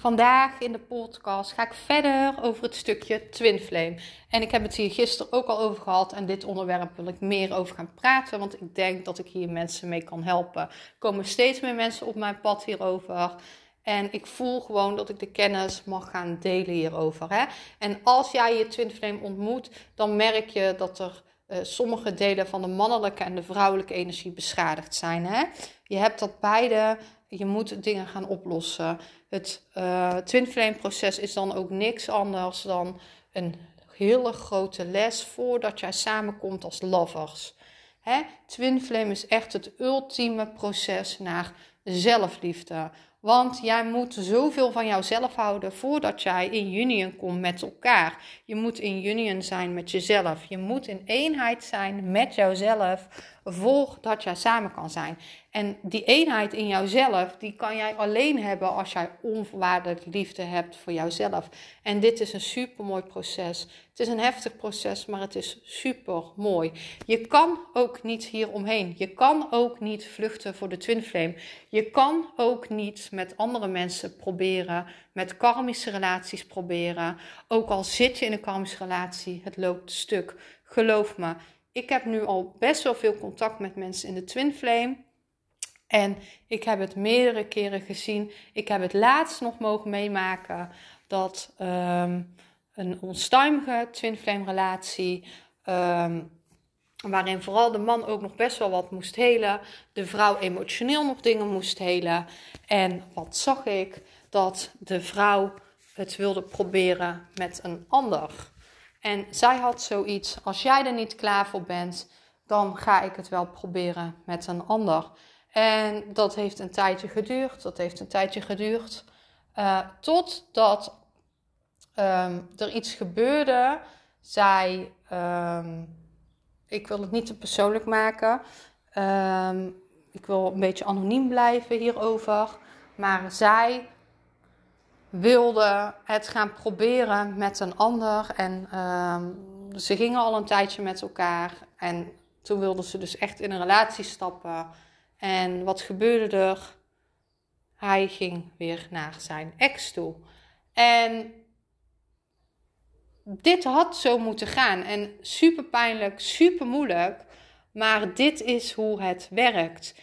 Vandaag in de podcast ga ik verder over het stukje Twin Flame. En ik heb het hier gisteren ook al over gehad. En dit onderwerp wil ik meer over gaan praten. Want ik denk dat ik hier mensen mee kan helpen. Er komen steeds meer mensen op mijn pad hierover. En ik voel gewoon dat ik de kennis mag gaan delen hierover. Hè? En als jij je Twin Flame ontmoet, dan merk je dat er uh, sommige delen van de mannelijke en de vrouwelijke energie beschadigd zijn. Hè? Je hebt dat beide, je moet dingen gaan oplossen. Het uh, Twin Flame proces is dan ook niks anders dan een hele grote les voordat jij samenkomt als lovers. Hè? Twin Flame is echt het ultieme proces naar zelfliefde. Want jij moet zoveel van jouzelf houden voordat jij in union komt met elkaar. Je moet in union zijn met jezelf. Je moet in eenheid zijn met jouzelf voordat jij samen kan zijn. En die eenheid in jouzelf, die kan jij alleen hebben als jij onvoorwaardelijk liefde hebt voor jouzelf. En dit is een super mooi proces. Het is een heftig proces, maar het is super mooi. Je kan ook niet hier omheen. Je kan ook niet vluchten voor de twin flame. Je kan ook niet met andere mensen proberen, met karmische relaties proberen. Ook al zit je in een karmische relatie, het loopt stuk. Geloof me. Ik heb nu al best wel veel contact met mensen in de twin flame. En ik heb het meerdere keren gezien. Ik heb het laatst nog mogen meemaken dat um, een onstuimige twin flame relatie, um, waarin vooral de man ook nog best wel wat moest helen, de vrouw emotioneel nog dingen moest helen. En wat zag ik? Dat de vrouw het wilde proberen met een ander. En zij had zoiets: als jij er niet klaar voor bent, dan ga ik het wel proberen met een ander. En dat heeft een tijdje geduurd. Dat heeft een tijdje geduurd. Uh, totdat um, er iets gebeurde. Zij, um, ik wil het niet te persoonlijk maken. Um, ik wil een beetje anoniem blijven hierover. Maar zij wilde het gaan proberen met een ander. En ze gingen al een tijdje met elkaar. En toen wilde ze dus echt in een relatie stappen. En wat gebeurde er? Hij ging weer naar zijn ex toe. En dit had zo moeten gaan. En super pijnlijk, super moeilijk. Maar dit is hoe het werkt.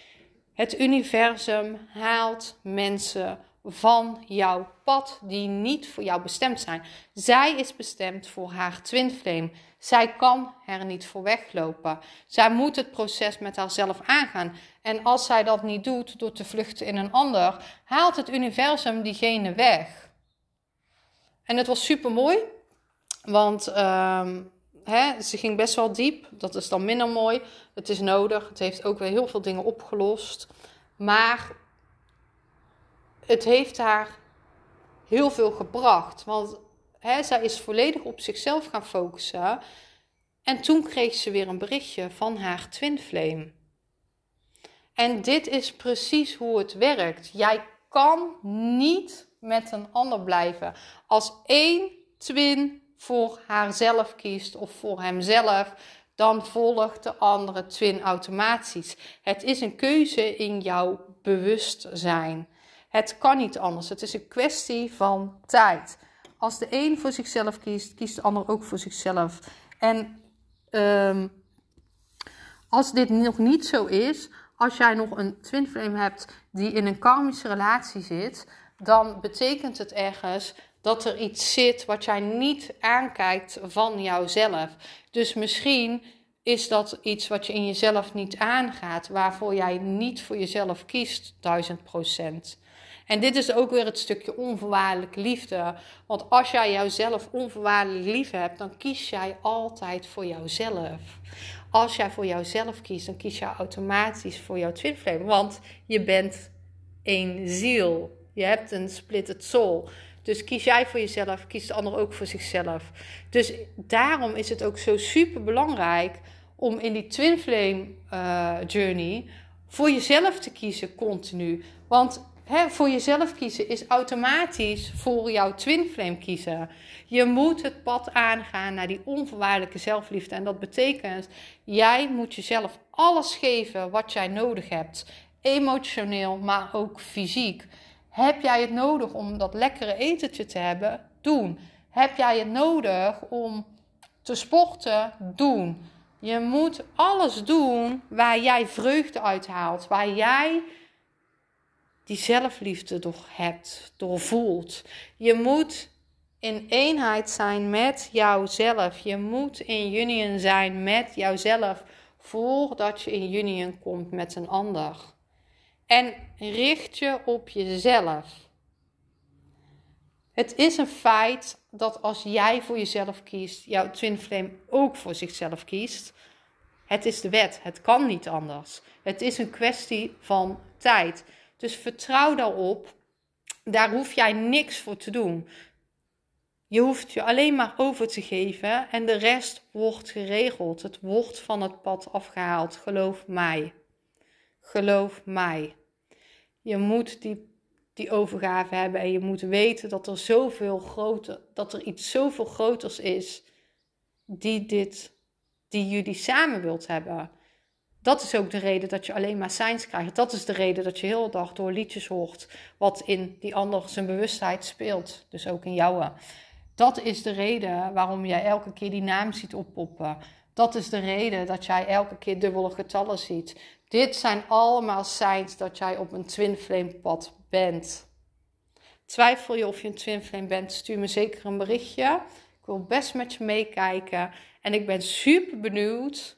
Het universum haalt mensen van jouw pad die niet voor jou bestemd zijn. Zij is bestemd voor haar twin flame. Zij kan er niet voor weglopen. Zij moet het proces met haarzelf aangaan. En als zij dat niet doet door te vluchten in een ander, haalt het universum diegene weg. En het was super mooi, want uh, hè, ze ging best wel diep. Dat is dan minder mooi. Het is nodig. Het heeft ook weer heel veel dingen opgelost. Maar het heeft haar heel veel gebracht. Want hè, zij is volledig op zichzelf gaan focussen. En toen kreeg ze weer een berichtje van haar twin flame. En dit is precies hoe het werkt. Jij kan niet met een ander blijven. Als één twin voor haarzelf kiest of voor hemzelf, dan volgt de andere twin automatisch. Het is een keuze in jouw bewustzijn. Het kan niet anders. Het is een kwestie van tijd. Als de een voor zichzelf kiest, kiest de ander ook voor zichzelf. En um, als dit nog niet zo is, als jij nog een twin flame hebt die in een karmische relatie zit, dan betekent het ergens dat er iets zit wat jij niet aankijkt van jouzelf. Dus misschien is dat iets wat je in jezelf niet aangaat, waarvoor jij niet voor jezelf kiest, duizend procent. En dit is ook weer het stukje onvoorwaardelijke liefde. Want als jij jouzelf onvoorwaardelijk lief hebt, dan kies jij altijd voor jouzelf. Als jij voor jouzelf kiest, dan kies je automatisch voor jouw twin flame. Want je bent één ziel. Je hebt een splitted soul. Dus kies jij voor jezelf, kiest de ander ook voor zichzelf. Dus daarom is het ook zo super belangrijk om in die twin flame uh, journey voor jezelf te kiezen continu. Want voor jezelf kiezen is automatisch voor jouw twin flame kiezen. Je moet het pad aangaan naar die onvoorwaardelijke zelfliefde. En dat betekent, jij moet jezelf alles geven wat jij nodig hebt. Emotioneel, maar ook fysiek. Heb jij het nodig om dat lekkere etentje te hebben? Doen. Heb jij het nodig om te sporten? Doen. Je moet alles doen waar jij vreugde uit haalt, waar jij die zelfliefde door hebt, door voelt. Je moet in eenheid zijn met jouzelf. Je moet in union zijn met jouzelf voordat je in union komt met een ander. En richt je op jezelf. Het is een feit dat als jij voor jezelf kiest, jouw twin flame ook voor zichzelf kiest. Het is de wet. Het kan niet anders. Het is een kwestie van tijd. Dus vertrouw daarop. Daar hoef jij niks voor te doen. Je hoeft je alleen maar over te geven en de rest wordt geregeld. Het wordt van het pad afgehaald. Geloof mij. Geloof mij. Je moet die, die overgave hebben en je moet weten dat er zoveel groter, dat er iets zoveel groters is die dit, die jullie samen wilt hebben. Dat is ook de reden dat je alleen maar signs krijgt. Dat is de reden dat je heel de dag door liedjes hoort wat in die ander zijn bewustheid speelt. Dus ook in jouw. Dat is de reden waarom jij elke keer die naam ziet oppoppen. Dat is de reden dat jij elke keer dubbele getallen ziet. Dit zijn allemaal signs dat jij op een twin flame pad bent. Twijfel je of je een twin flame bent, stuur me zeker een berichtje. Ik wil best met je meekijken. En ik ben super benieuwd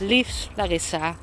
Liefs Larissa.